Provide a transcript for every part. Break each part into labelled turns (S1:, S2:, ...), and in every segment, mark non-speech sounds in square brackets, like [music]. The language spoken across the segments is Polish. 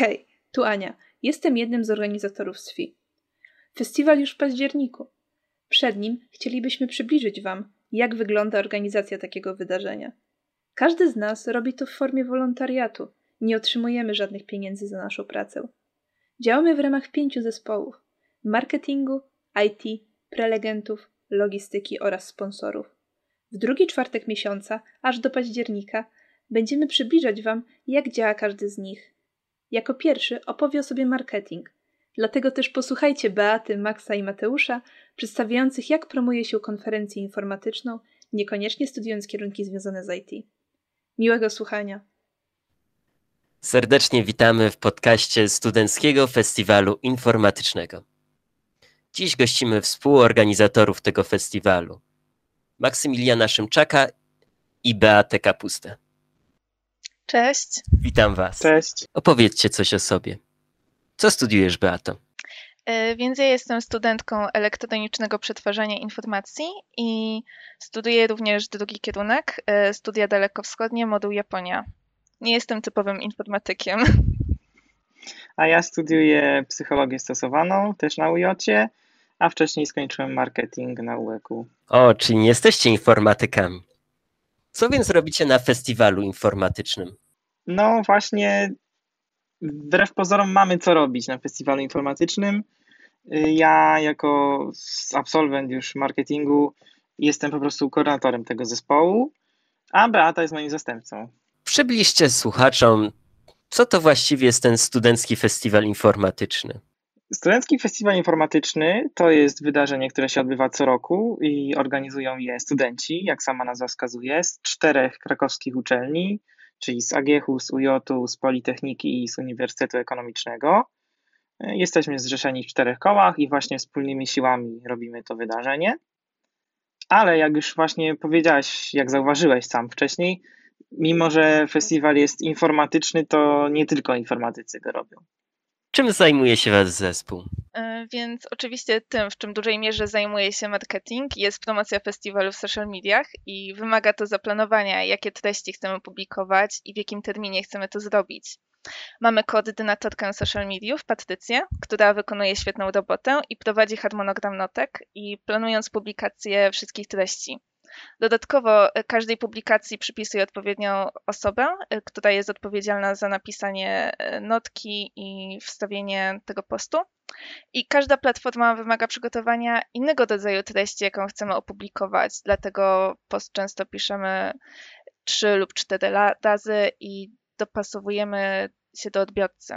S1: Hej, tu Ania. Jestem jednym z organizatorów SFI. Festiwal już w październiku. Przed nim chcielibyśmy przybliżyć Wam, jak wygląda organizacja takiego wydarzenia. Każdy z nas robi to w formie wolontariatu. Nie otrzymujemy żadnych pieniędzy za naszą pracę. Działamy w ramach pięciu zespołów: marketingu, IT, prelegentów, logistyki oraz sponsorów. W drugi czwartek miesiąca, aż do października, będziemy przybliżać Wam, jak działa każdy z nich. Jako pierwszy opowie o sobie marketing. Dlatego też posłuchajcie Beaty, Maxa i Mateusza, przedstawiających, jak promuje się konferencję informatyczną, niekoniecznie studiując kierunki związane z IT. Miłego słuchania.
S2: Serdecznie witamy w podcaście Studenckiego Festiwalu Informatycznego. Dziś gościmy współorganizatorów tego festiwalu. Maksymiliana Szymczaka i Beatę Kapustę.
S3: Cześć.
S2: Witam Was.
S4: Cześć.
S2: Opowiedzcie coś o sobie. Co studiujesz, Beato?
S3: E, więc ja jestem studentką elektronicznego przetwarzania informacji i studiuję również drugi kierunek, e, studia dalekowschodnie, moduł Japonia. Nie jestem typowym informatykiem.
S4: A ja studiuję psychologię stosowaną, też na UJ, a wcześniej skończyłem marketing na UEK-u.
S2: O, czyli nie jesteście informatykami. Co więc robicie na festiwalu informatycznym?
S4: No właśnie, wbrew pozorom mamy co robić na festiwalu informatycznym. Ja jako absolwent już marketingu jestem po prostu koordynatorem tego zespołu, a Beata jest moim zastępcą.
S2: Przybliżcie słuchaczom, co to właściwie jest ten studencki festiwal informatyczny.
S4: Studencki Festiwal Informatyczny to jest wydarzenie, które się odbywa co roku i organizują je studenci, jak sama nazwa wskazuje, z czterech krakowskich uczelni, czyli z AGH-u, z UJ, z Politechniki i z Uniwersytetu Ekonomicznego. Jesteśmy zrzeszeni w czterech kołach i właśnie wspólnymi siłami robimy to wydarzenie. Ale jak już właśnie powiedziałeś, jak zauważyłeś sam wcześniej, mimo że festiwal jest informatyczny, to nie tylko informatycy go robią.
S2: Czym zajmuje się wasz zespół?
S3: E, więc oczywiście tym, w czym dużej mierze zajmuje się marketing, jest promocja festiwalu w social mediach i wymaga to zaplanowania, jakie treści chcemy publikować i w jakim terminie chcemy to zrobić. Mamy koordynatorkę social mediów, Patrycję, która wykonuje świetną robotę i prowadzi harmonogram notek i planując publikację wszystkich treści. Dodatkowo e, każdej publikacji przypisuje odpowiednią osobę, e, która jest odpowiedzialna za napisanie e, notki i wstawienie tego postu. I każda platforma wymaga przygotowania innego rodzaju treści, jaką chcemy opublikować, dlatego post często piszemy trzy lub cztery razy i dopasowujemy się do odbiorcy.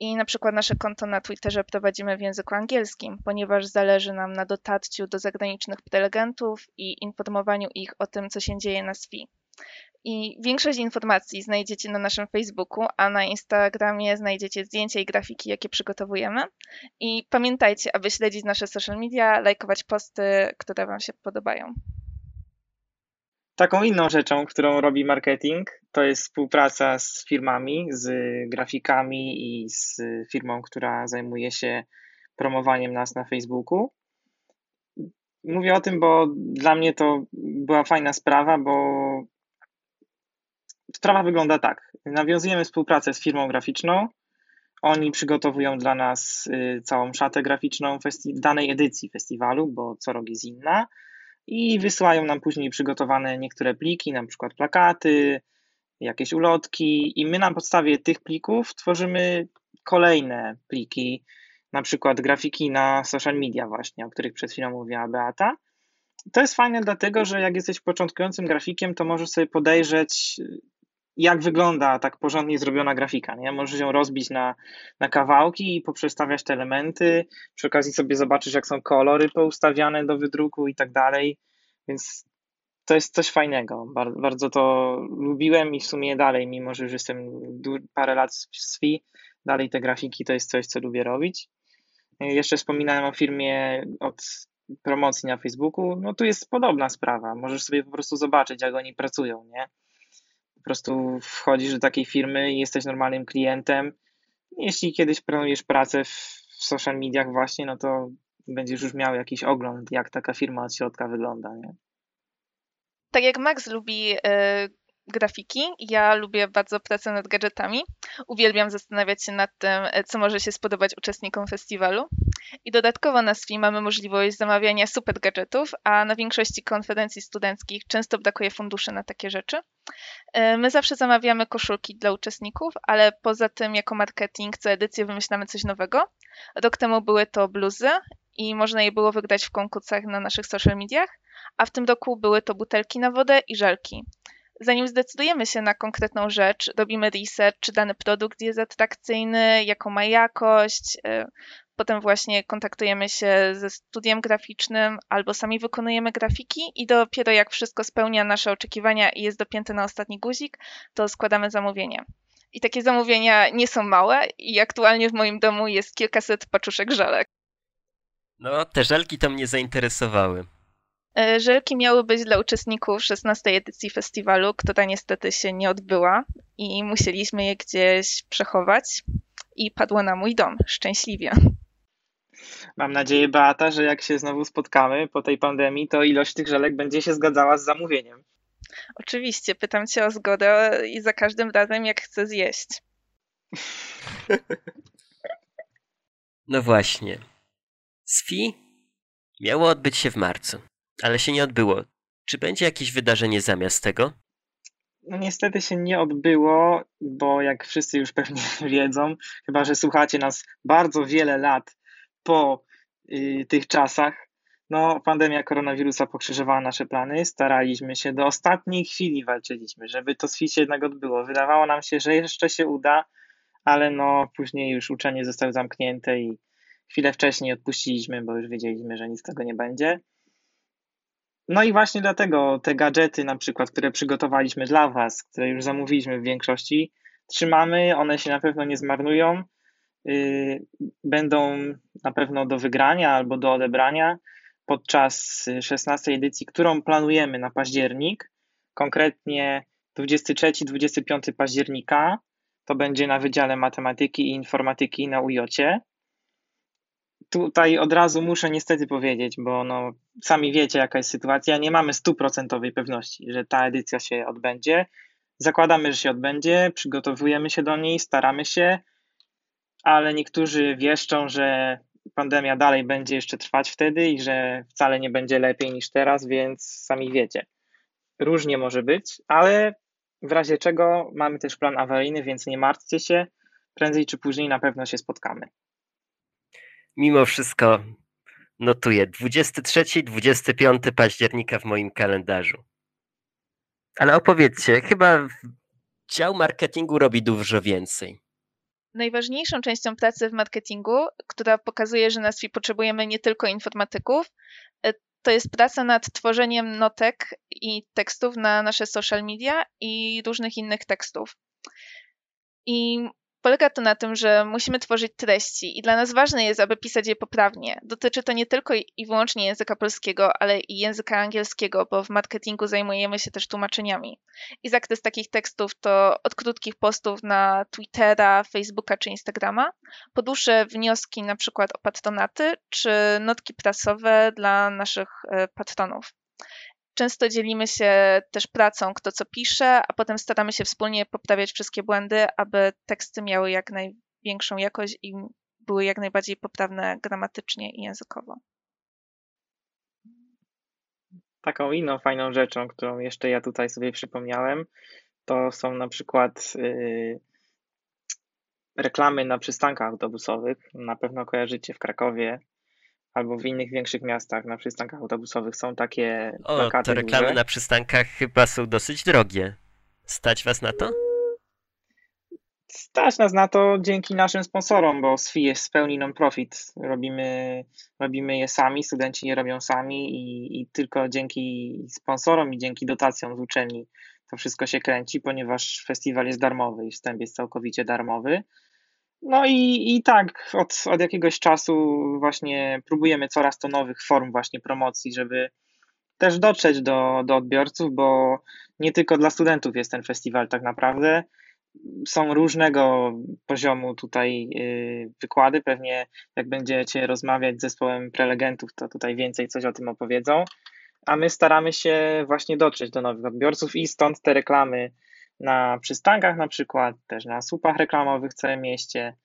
S3: I na przykład nasze konto na Twitterze prowadzimy w języku angielskim, ponieważ zależy nam na dotarciu do zagranicznych prelegentów i informowaniu ich o tym, co się dzieje na SFI. I większość informacji znajdziecie na naszym Facebooku, a na Instagramie znajdziecie zdjęcia i grafiki, jakie przygotowujemy. I pamiętajcie, aby śledzić nasze social media, lajkować posty, które Wam się podobają.
S4: Taką inną rzeczą, którą robi marketing, to jest współpraca z firmami, z grafikami i z firmą, która zajmuje się promowaniem nas na Facebooku. Mówię o tym, bo dla mnie to była fajna sprawa, bo sprawa wygląda tak. Nawiązujemy współpracę z firmą graficzną. Oni przygotowują dla nas y, całą szatę graficzną danej edycji festiwalu, bo co rok jest inna i wysyłają nam później przygotowane niektóre pliki, na przykład plakaty, jakieś ulotki i my na podstawie tych plików tworzymy kolejne pliki, na przykład grafiki na social media właśnie, o których przed chwilą mówiła Beata. To jest fajne dlatego, że jak jesteś początkującym grafikiem, to możesz sobie podejrzeć, jak wygląda tak porządnie zrobiona grafika. Nie? Możesz ją rozbić na, na kawałki i poprzestawiać te elementy. Przy okazji sobie zobaczysz, jak są kolory poustawiane do wydruku i tak dalej. Więc to jest coś fajnego. Bardzo, bardzo to lubiłem i w sumie dalej, mimo że już jestem parę lat w SFI, dalej te grafiki to jest coś, co lubię robić. Jeszcze wspominałem o firmie od promocji na Facebooku. No tu jest podobna sprawa. Możesz sobie po prostu zobaczyć, jak oni pracują, nie? Po prostu wchodzisz do takiej firmy i jesteś normalnym klientem. Jeśli kiedyś planujesz pracę w, w social mediach właśnie, no to będziesz już miał jakiś ogląd, jak taka firma od środka wygląda, nie?
S3: Tak jak Max lubi y, grafiki. Ja lubię bardzo pracę nad gadżetami. Uwielbiam zastanawiać się nad tym, e, co może się spodobać uczestnikom festiwalu. I dodatkowo na SFI mamy możliwość zamawiania super gadżetów, a na większości konferencji studenckich często brakuje funduszy na takie rzeczy. E, my zawsze zamawiamy koszulki dla uczestników, ale poza tym jako marketing co edycję wymyślamy coś nowego. Rok temu były to bluzy i można je było wygrać w konkursach na naszych social mediach, a w tym roku były to butelki na wodę i żelki. Zanim zdecydujemy się na konkretną rzecz, robimy research, czy dany produkt jest atrakcyjny, jaką ma jakość. Y, potem właśnie kontaktujemy się ze studiem graficznym albo sami wykonujemy grafiki i dopiero jak wszystko spełnia nasze oczekiwania i jest dopięte na ostatni guzik, to składamy zamówienie. I takie zamówienia nie są małe i aktualnie w moim domu jest kilkaset paczuszek żelek.
S2: No, te żelki to mnie zainteresowały.
S3: E, żelki miały być dla uczestników 16 edycji festiwalu, która niestety się nie odbyła i musieliśmy je gdzieś przechować i padło na mój dom, szczęśliwie.
S4: Mam nadzieję, Beata, że jak się znowu spotkamy po tej pandemii, to ilość tych żelek będzie się zgadzała z zamówieniem.
S3: Oczywiście, pytam cię o zgodę i za każdym razem jak chcę zjeść.
S2: No właśnie. SFI miało odbyć się w marcu ale się nie odbyło. Czy będzie jakieś wydarzenie zamiast tego?
S4: No niestety się nie odbyło, bo jak wszyscy już pewnie [laughs] wiedzą, chyba że słuchacie nas bardzo wiele lat po y, tych czasach, no pandemia koronawirusa pokrzyżowała nasze plany, staraliśmy się do ostatniej chwili walczyliśmy, żeby to SFI się jednak odbyło. Wydawało nam się, że jeszcze się uda, ale no później już uczenie zostało zamknięte i chwilę wcześniej odpuściliśmy, bo już wiedzieliśmy, że nic z tego nie będzie. No i właśnie dlatego te gadżety, na przykład, które przygotowaliśmy dla Was, które już zamówiliśmy w większości, trzymamy, one się na pewno nie zmarnują. Yy, będą na pewno do wygrania albo do odebrania podczas 16 edycji, którą planujemy na październik, konkretnie 23-25 października. To będzie na Wydziale Matematyki i Informatyki na UJOcie tutaj od razu muszę niestety powiedzieć, bo no, sami wiecie, jaka jest sytuacja. Nie mamy stuprocentowej pewności, że ta edycja się odbędzie. Zakładamy, że się odbędzie, przygotowujemy się do niej, staramy się, ale niektórzy wieszczą, że pandemia dalej będzie jeszcze trwać wtedy i że wcale nie będzie lepiej niż teraz, więc sami wiecie. Różnie może być, ale w razie czego mamy też plan awaryjny, więc nie martwcie się. Prędzej czy później na pewno się spotkamy
S2: mimo wszystko notuję 23-25 października w moim kalendarzu. Ale opowiedzcie, chyba dział marketingu robi dużo więcej.
S3: Najważniejszą częścią pracy w marketingu, która pokazuje, że na SFI potrzebujemy nie tylko informatyków, e, to jest praca nad tworzeniem notek i tekstów na nasze social media i różnych innych tekstów. I Polega to na tym, że musimy tworzyć treści i dla nas ważne jest, aby pisać je poprawnie. Dotyczy to nie tylko i wyłącznie języka polskiego, ale i języka angielskiego, bo w marketingu zajmujemy się też tłumaczeniami. I zakres takich tekstów to od krótkich postów na Twittera, Facebooka czy Instagrama, po dłuższe wnioski na przykład o patronaty, czy notki prasowe dla naszych e, patronów. Często dzielimy się też pracą, kto co pisze, a potem staramy się wspólnie poprawiać wszystkie błędy, aby teksty miały jak największą jakość i były jak najbardziej poprawne gramatycznie i językowo.
S4: Taką inną fajną rzeczą, którą jeszcze ja tutaj sobie przypomniałem, to są na przykład yy, reklamy na przystankach autobusowych. Na pewno kojarzycie w Krakowie albo w innych większych miastach na przystankach autobusowych są takie
S2: o,
S4: plakaty
S2: to reklamy
S4: duże.
S2: na przystankach chyba są dosyć drogie. Stać was na to?
S4: Stać nas na to dzięki naszym sponsorom, bo SFI jest w pełni non-profit. Robimy, robimy je sami, studenci je robią sami i, i tylko dzięki sponsorom i dzięki dotacjom z uczelni to wszystko się kręci, ponieważ festiwal jest darmowy i wstęp jest całkowicie darmowy. No i, i tak, od, od jakiegoś czasu właśnie próbujemy coraz to nowych form właśnie promocji, żeby też dotrzeć do, do odbiorców, bo nie tylko dla studentów jest ten festiwal tak naprawdę. Są różnego poziomu tutaj y, wykłady. Pewnie jak będziecie rozmawiać z zespołem prelegentów, to tutaj więcej coś o tym opowiedzą. a my staramy się właśnie dotrzeć do nowych odbiorców i stąd te reklamy na przystankach na przykład, też na słupach reklamowych w całym mieście.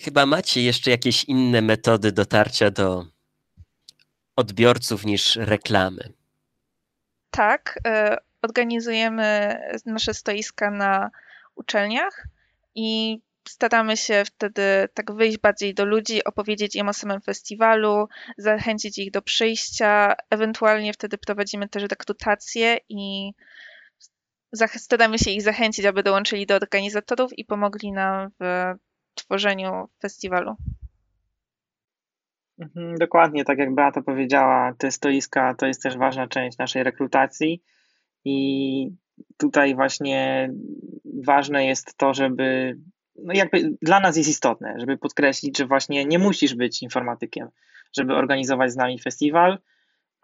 S2: Chyba macie jeszcze jakieś inne metody dotarcia do odbiorców niż reklamy.
S3: Tak, e, organizujemy nasze stoiska na uczelniach i staramy się wtedy tak wyjść bardziej do ludzi, opowiedzieć im o samym festiwalu, zachęcić ich do przyjścia. Ewentualnie wtedy prowadzimy też rekrutację i staramy się ich zachęcić, aby dołączyli do organizatorów i pomogli nam w tworzeniu festiwalu.
S4: Mhm, dokładnie, tak jak Beata powiedziała, te stoiska to jest też ważna część naszej rekrutacji i tutaj właśnie ważne jest to, żeby no jakby dla nas jest istotne, żeby podkreślić, że właśnie nie musisz być informatykiem, żeby organizować z nami festiwal,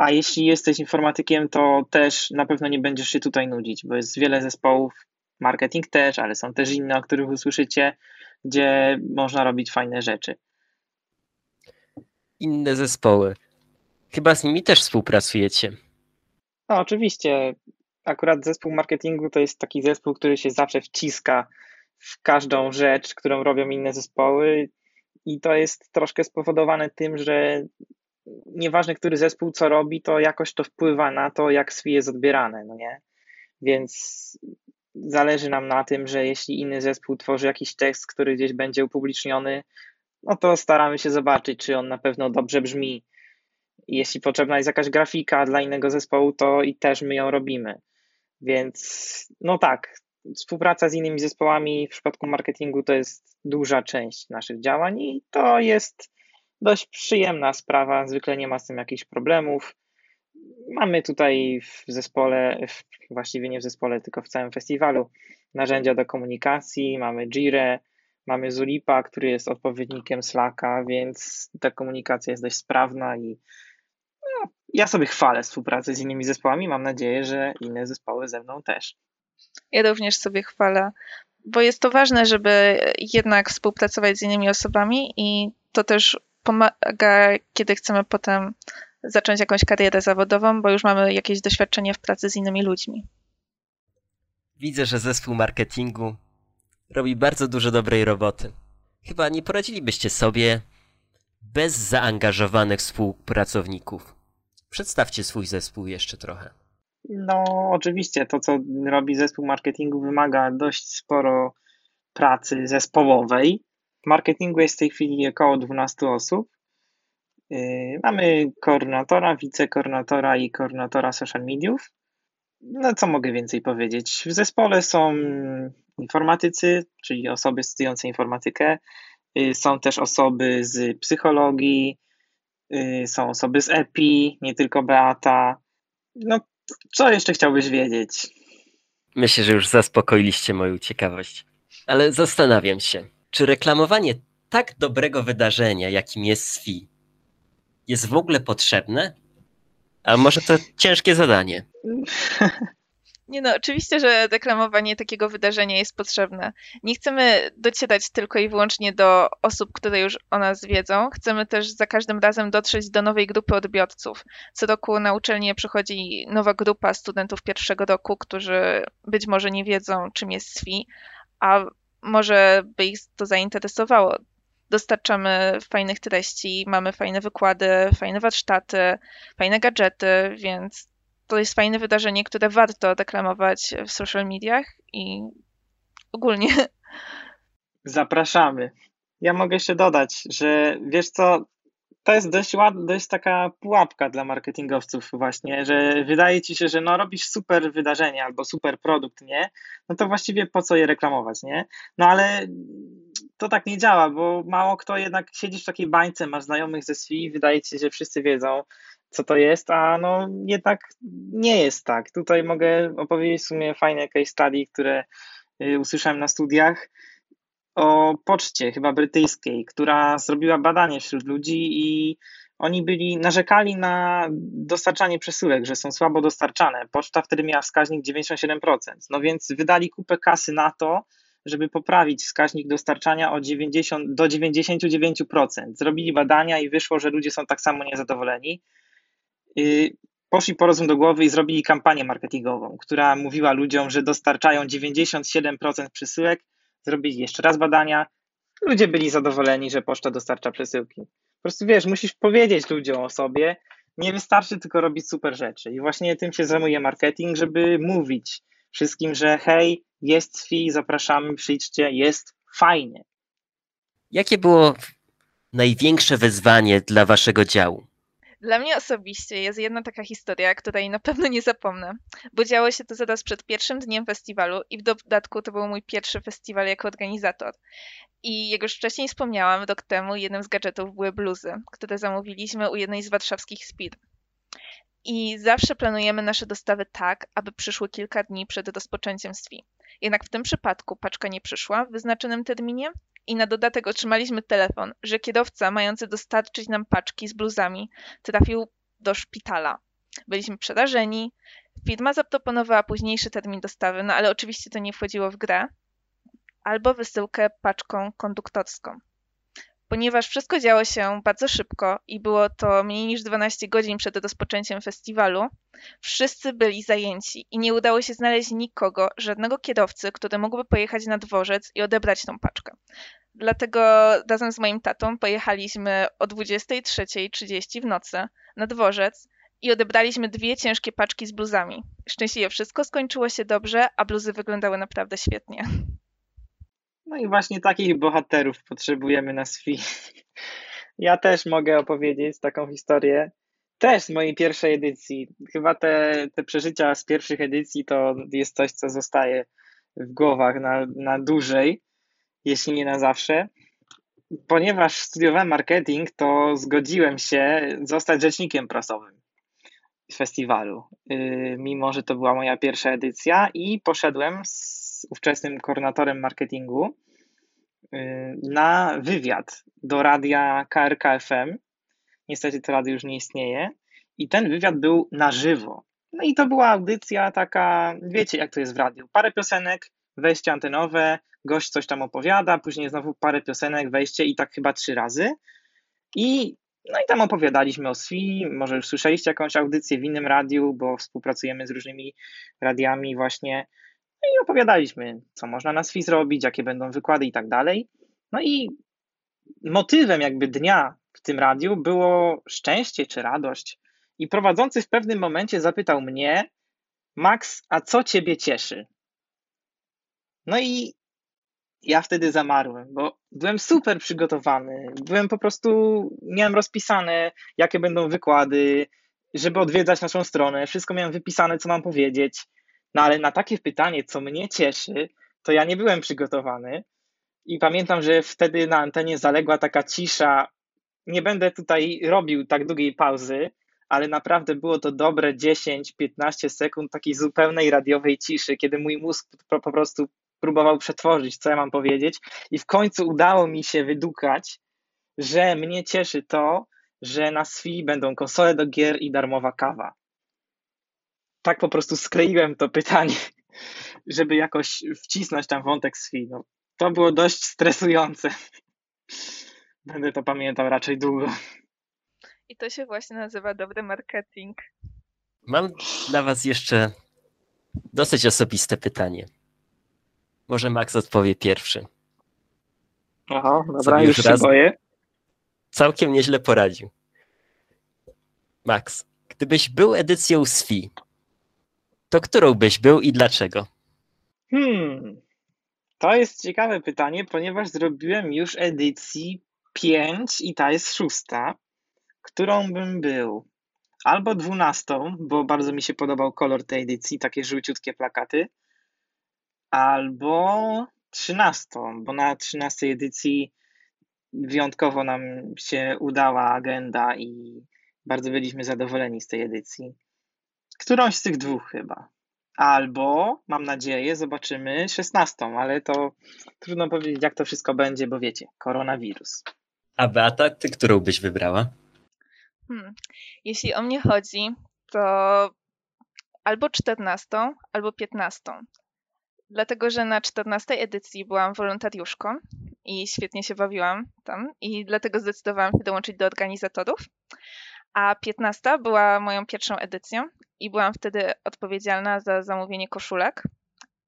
S4: a jeśli jesteś informatykiem, to też na pewno nie będziesz się tutaj nudzić, bo jest wiele zespołów, marketing też, ale są też inne, o których usłyszycie, gdzie można robić fajne rzeczy.
S2: Inne zespoły. Chyba z nimi też współpracujecie.
S4: No, oczywiście. Akurat zespół marketingu to jest taki zespół, który się zawsze wciska w każdą rzecz, którą robią inne zespoły, i to jest troszkę spowodowane tym, że nieważne, który zespół co robi, to jakoś to wpływa na to, jak SWI jest odbierane, no nie? Więc zależy nam na tym, że jeśli inny zespół tworzy jakiś tekst, który gdzieś będzie upubliczniony, no to staramy się zobaczyć, czy on na pewno dobrze brzmi. Jeśli potrzebna jest jakaś grafika dla innego zespołu, to i też my ją robimy. Więc no tak, współpraca z innymi zespołami w przypadku marketingu to jest duża część naszych działań i to jest dość przyjemna sprawa. Zwykle nie ma z tym jakichś problemów. Mamy tutaj w zespole, właściwie nie w zespole, tylko w całym festiwalu, narzędzia do komunikacji. Mamy Jira, mamy Zulipa, który jest odpowiednikiem Slacka, więc ta komunikacja jest dość sprawna i no, ja sobie chwalę współpracę z innymi zespołami. Mam nadzieję, że inne zespoły ze mną też.
S3: Ja również sobie chwalę, bo jest to ważne, żeby jednak współpracować z innymi osobami i to też pomaga, kiedy chcemy potem zacząć jakąś karierę zawodową, bo już mamy jakieś doświadczenie w pracy z innymi ludźmi.
S2: Widzę, że zespół marketingu robi bardzo dużo dobrej roboty. Chyba nie poradzilibyście sobie bez zaangażowanych współpracowników. Przedstawcie swój zespół jeszcze trochę.
S4: No, oczywiście, to co robi zespół marketingu wymaga dość sporo pracy zespołowej. W marketingu jest w tej chwili około 12 osób. Yy, mamy koordynatora, wicekoordynatora i koordynatora social mediów. No, co mogę więcej powiedzieć? W zespole są informatycy, czyli osoby studiujące informatykę. Yy, są też osoby z psychologii, yy, są osoby z EPI, nie tylko Beata. No, co jeszcze chciałbyś wiedzieć?
S2: Myślę, że już zaspokoiliście moją ciekawość. Ale zastanawiam się, czy reklamowanie tak dobrego wydarzenia, jakim jest SFI, jest w ogóle potrzebne? A może to ciężkie zadanie?
S3: Nie no, oczywiście, że reklamowanie takiego wydarzenia jest potrzebne. Nie chcemy docierać tylko i wyłącznie do osób, które już o nas wiedzą. Chcemy też za każdym razem dotrzeć do nowej grupy odbiorców. Co roku na uczelnię przychodzi nowa grupa studentów pierwszego roku, którzy być może nie wiedzą, czym jest SWI, a może by ich to zainteresowało. Dostarczamy fajnych treści, mamy fajne wykłady, fajne warsztaty, fajne gadżety, więc to jest fajne wydarzenie, które warto reklamować w social mediach i ogólnie.
S4: Zapraszamy. Ja mogę jeszcze dodać, że wiesz co, to jest dość ładna, dość taka pułapka dla marketingowców właśnie, że wydaje ci się, że no robisz super wydarzenie albo super produkt, nie? No to właściwie po co je reklamować, nie? No ale to tak nie działa, bo mało kto jednak siedzisz w takiej bańce, masz znajomych ze SWI, wydaje ci się, że wszyscy wiedzą, co to jest, a no jednak nie jest tak. Tutaj mogę opowiedzieć w sumie fajne case study, które y, usłyszałem na studiach o poczcie, chyba brytyjskiej, która zrobiła badanie wśród ludzi i oni byli, narzekali na dostarczanie przesyłek, że są słabo dostarczane. Poczta wtedy miała wskaźnik 97%. No więc wydali kupę kasy na to, żeby poprawić wskaźnik dostarczania o 90, do 99%. Zrobili badania i wyszło, że ludzie są tak samo niezadowoleni. y, poszli po rozum do głowy i zrobili kampanię marketingową, która mówiła ludziom, że dostarczają 97% przesyłek. Zrobili jeszcze raz badania. Ludzie byli zadowoleni, że poczta dostarcza przesyłki. Po prostu wiesz, musisz powiedzieć ludziom o sobie. Nie wystarczy tylko robić super rzeczy. I właśnie tym się zajmuje marketing, żeby mówić wszystkim, że hej, jest FI, zapraszamy, przyjdźcie, jest fajnie.
S2: Jakie było największe wyzwanie dla waszego działu?
S3: Dla mnie osobiście jest jedna taka historia, której na pewno nie zapomnę, bo działo się to zaraz przed pierwszym dniem festiwalu i w dodatku to był mój pierwszy festiwal jako organizator. I jak już wcześniej wspomniałam, rok temu jednym z gadżetów były bluzy, które zamówiliśmy u jednej z warszawskich Speed. I zawsze planujemy nasze dostawy tak, aby przyszły kilka dni przed rozpoczęciem SWI. Jednak w tym przypadku paczka nie przyszła w wyznaczonym terminie i na dodatek otrzymaliśmy telefon, że kierowca mający dostarczyć nam paczki z bluzami trafił do szpitala. Byliśmy przerażeni. Firma zaproponowała późniejszy termin dostawy, no ale oczywiście to nie wchodziło w grę. Albo wysyłkę paczką konduktorską. Ponieważ wszystko działo się bardzo szybko i było to mniej niż 12 godzin przed rozpoczęciem festiwalu, wszyscy byli zajęci i nie udało się znaleźć nikogo, żadnego kierowcy, który mógłby pojechać na dworzec i odebrać tą paczkę. Dlatego razem z moim tatą pojechaliśmy o 23.30 w nocy na dworzec i odebraliśmy dwie ciężkie paczki z bluzami. Szczęśliwie wszystko skończyło się dobrze, a bluzy wyglądały naprawdę świetnie.
S4: No i właśnie takich bohaterów potrzebujemy na SFI. Ja też mogę opowiedzieć taką historię. Też z mojej pierwszej edycji. Chyba te, te przeżycia z pierwszych edycji to jest coś, co zostaje w głowach na, na dłużej, jeśli nie na zawsze. Ponieważ studiowałem marketing, to zgodziłem się zostać rzecznikiem prasowym festiwalu. Yy, mimo, że to była moja pierwsza edycja i poszedłem z ówczesnym koordynatorem marketingu y, na wywiad do radia KRK FM. Niestety to radio już nie istnieje. I ten wywiad był na żywo. No i to była audycja taka, wiecie jak to jest w radiu. Parę piosenek, wejście antenowe, gość coś tam opowiada, później znowu parę piosenek, wejście i tak chyba trzy razy. I no i tam opowiadaliśmy o SWI, może już słyszeliście jakąś audycję w innym radiu, bo współpracujemy z różnymi radiami właśnie i opowiadaliśmy, co można na SWI zrobić, jakie będą wykłady i tak dalej. No i motywem jakby dnia w tym radiu było szczęście czy radość. I prowadzący w pewnym momencie zapytał mnie, Max, a co ciebie cieszy? No i ja wtedy zamarłem, bo byłem super przygotowany. Byłem po prostu, miałem rozpisane, jakie będą wykłady, żeby odwiedzać naszą stronę. Wszystko miałem wypisane, co mam powiedzieć. No ale na takie pytanie, co mnie cieszy, to ja nie byłem przygotowany. I pamiętam, że wtedy na antenie zaległa taka cisza. Nie będę tutaj robił tak długiej pauzy, ale naprawdę było to dobre 10-15 sekund takiej zupełnej radiowej ciszy, kiedy mój mózg po, prostu próbował przetworzyć, co ja mam powiedzieć. I w końcu udało mi się wydukać, że mnie cieszy to, że na SWI będą konsole do gier i darmowa kawa tak po prostu skleiłem to pytanie, [laughs] żeby jakoś wcisnąć tam wątek z No, to było dość stresujące. [laughs] Będę to pamiętał raczej długo.
S3: I to się właśnie nazywa dobry marketing.
S2: Mam dla Was jeszcze dosyć osobiste pytanie. Może Max odpowie pierwszy.
S4: Aha, dobra, już, już się boję.
S2: Całkiem nieźle poradził. Max, gdybyś był edycją SFI, to którą byś był i dlaczego?
S4: Hmm, to jest ciekawe pytanie, ponieważ zrobiłem już edycji 5 i ta jest szósta, którą bym był. Albo dwunastą, bo bardzo mi się podobał kolor tej edycji, takie żółciutkie plakaty. Albo trzynastą, bo na trzynastej edycji wyjątkowo nam się udała agenda i bardzo byliśmy zadowoleni z tej edycji. Którąś z tych dwóch chyba. Albo, mam nadzieję, zobaczymy szesnastą, ale to trudno powiedzieć, jak to wszystko będzie, bo wiecie, koronawirus.
S2: A Beata, ty którą byś wybrała?
S3: Hmm. Jeśli o mnie chodzi, to albo czternastą, albo piętnastą. Dlatego, że na czternastej edycji byłam wolontariuszką i świetnie się bawiłam tam i dlatego zdecydowałam się dołączyć do organizatorów. A 15 była moją pierwszą edycją i byłam wtedy odpowiedzialna za zamówienie koszulek.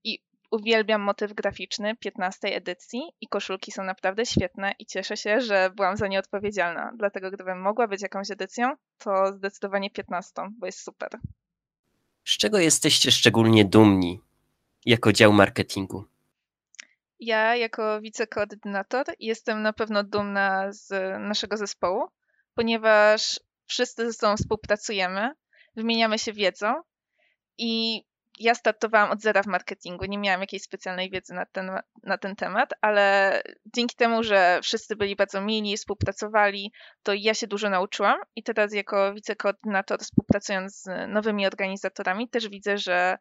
S3: I uwielbiam motyw graficzny 15 edycji i koszulki są naprawdę świetne i cieszę się, że byłam za nie odpowiedzialna. Dlatego gdybym mogła być jakąś edycją, to zdecydowanie 15, bo jest super.
S2: Z czego jesteście szczególnie dumni jako dział marketingu?
S3: Ja, jako wicekoordynator, jestem na pewno dumna z naszego zespołu, ponieważ wszyscy ze sobą współpracujemy, wymieniamy się wiedzą. I ja startowałam od zera w marketingu, nie miałam jakiejś specjalnej wiedzy na ten, na ten temat, ale dzięki temu, że wszyscy byli bardzo mili, współpracowali, to ja się dużo nauczyłam. I teraz jako wicekoordynator współpracując z nowymi organizatorami też widzę, że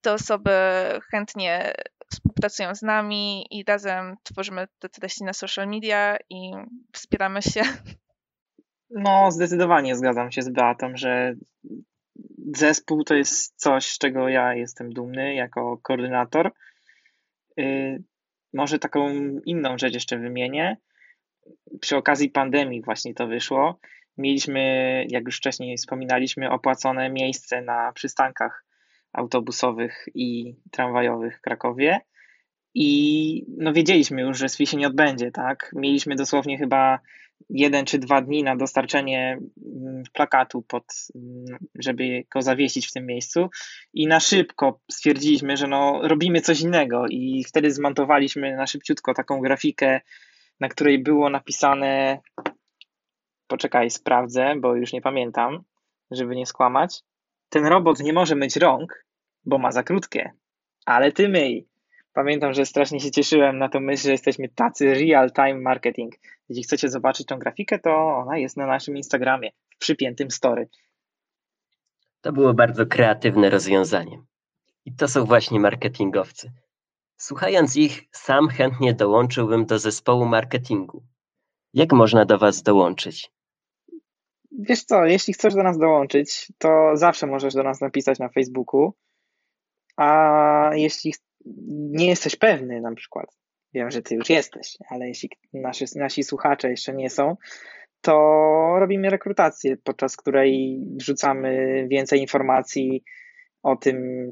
S3: te osoby chętnie współpracują z nami i razem tworzymy te treści na social media i wspieramy się.
S4: No, zdecydowanie zgadzam się z Beatą, że zespół to jest coś, z czego ja jestem dumny jako koordynator. Yy, może taką inną rzecz jeszcze wymienię. Przy okazji pandemii właśnie to wyszło. Mieliśmy, jak już wcześniej wspominaliśmy, opłacone miejsce na przystankach autobusowych i tramwajowych w Krakowie. I no wiedzieliśmy już, że SWI się nie odbędzie, tak? Mieliśmy dosłownie chyba jeden czy dwa dni na dostarczenie mm, plakatu, pod, mm, żeby go zawiesić w tym miejscu. I na szybko stwierdziliśmy, że no, robimy coś innego. I wtedy zmontowaliśmy na szybciutko taką grafikę, na której było napisane. Poczekaj, sprawdzę, bo już nie pamiętam, żeby nie skłamać. Ten robot nie może myć rąk, bo ma za krótkie, ale ty myj. Pamiętam, że strasznie się cieszyłem na tą myśl, że jesteśmy tacy real-time marketing. Jeśli chcecie zobaczyć tą grafikę, to ona jest na naszym Instagramie w przypiętym story.
S2: To było bardzo kreatywne rozwiązanie. I to są właśnie marketingowcy. Słuchając ich, sam chętnie dołączyłbym do zespołu marketingu. Jak można do Was dołączyć?
S4: Wiesz co, jeśli chcesz do nas dołączyć, to zawsze możesz do nas napisać na Facebooku. A jeśli nie jesteś pewny na przykład, wiem, że ty już jesteś, ale jeśli nasi, nasi słuchacze jeszcze nie są, to robimy rekrutację, podczas której wrzucamy więcej informacji o tym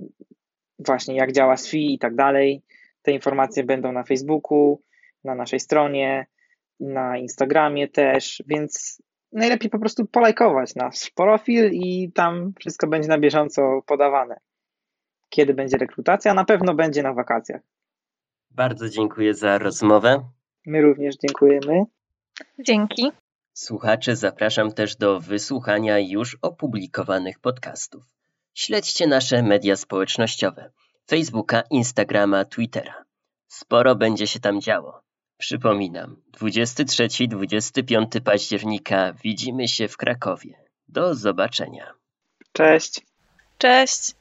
S4: właśnie, jak działa SFI i tak dalej. Te informacje będą na Facebooku, na naszej stronie, na Instagramie też, więc najlepiej po prostu polajkować nasz profil i tam wszystko będzie na bieżąco podawane kiedy będzie rekrutacja. Na pewno będzie na wakacjach.
S2: Bardzo dziękuję za rozmowę.
S4: My również dziękujemy.
S3: Dzięki.
S2: Słuchaczy zapraszam też do wysłuchania już opublikowanych podcastów. Śledźcie nasze media społecznościowe: Facebooka, Instagrama, Twittera. Sporo będzie się tam działo. Przypominam, 23-25 października widzimy się w Krakowie. Do zobaczenia.
S4: Cześć.
S3: Cześć.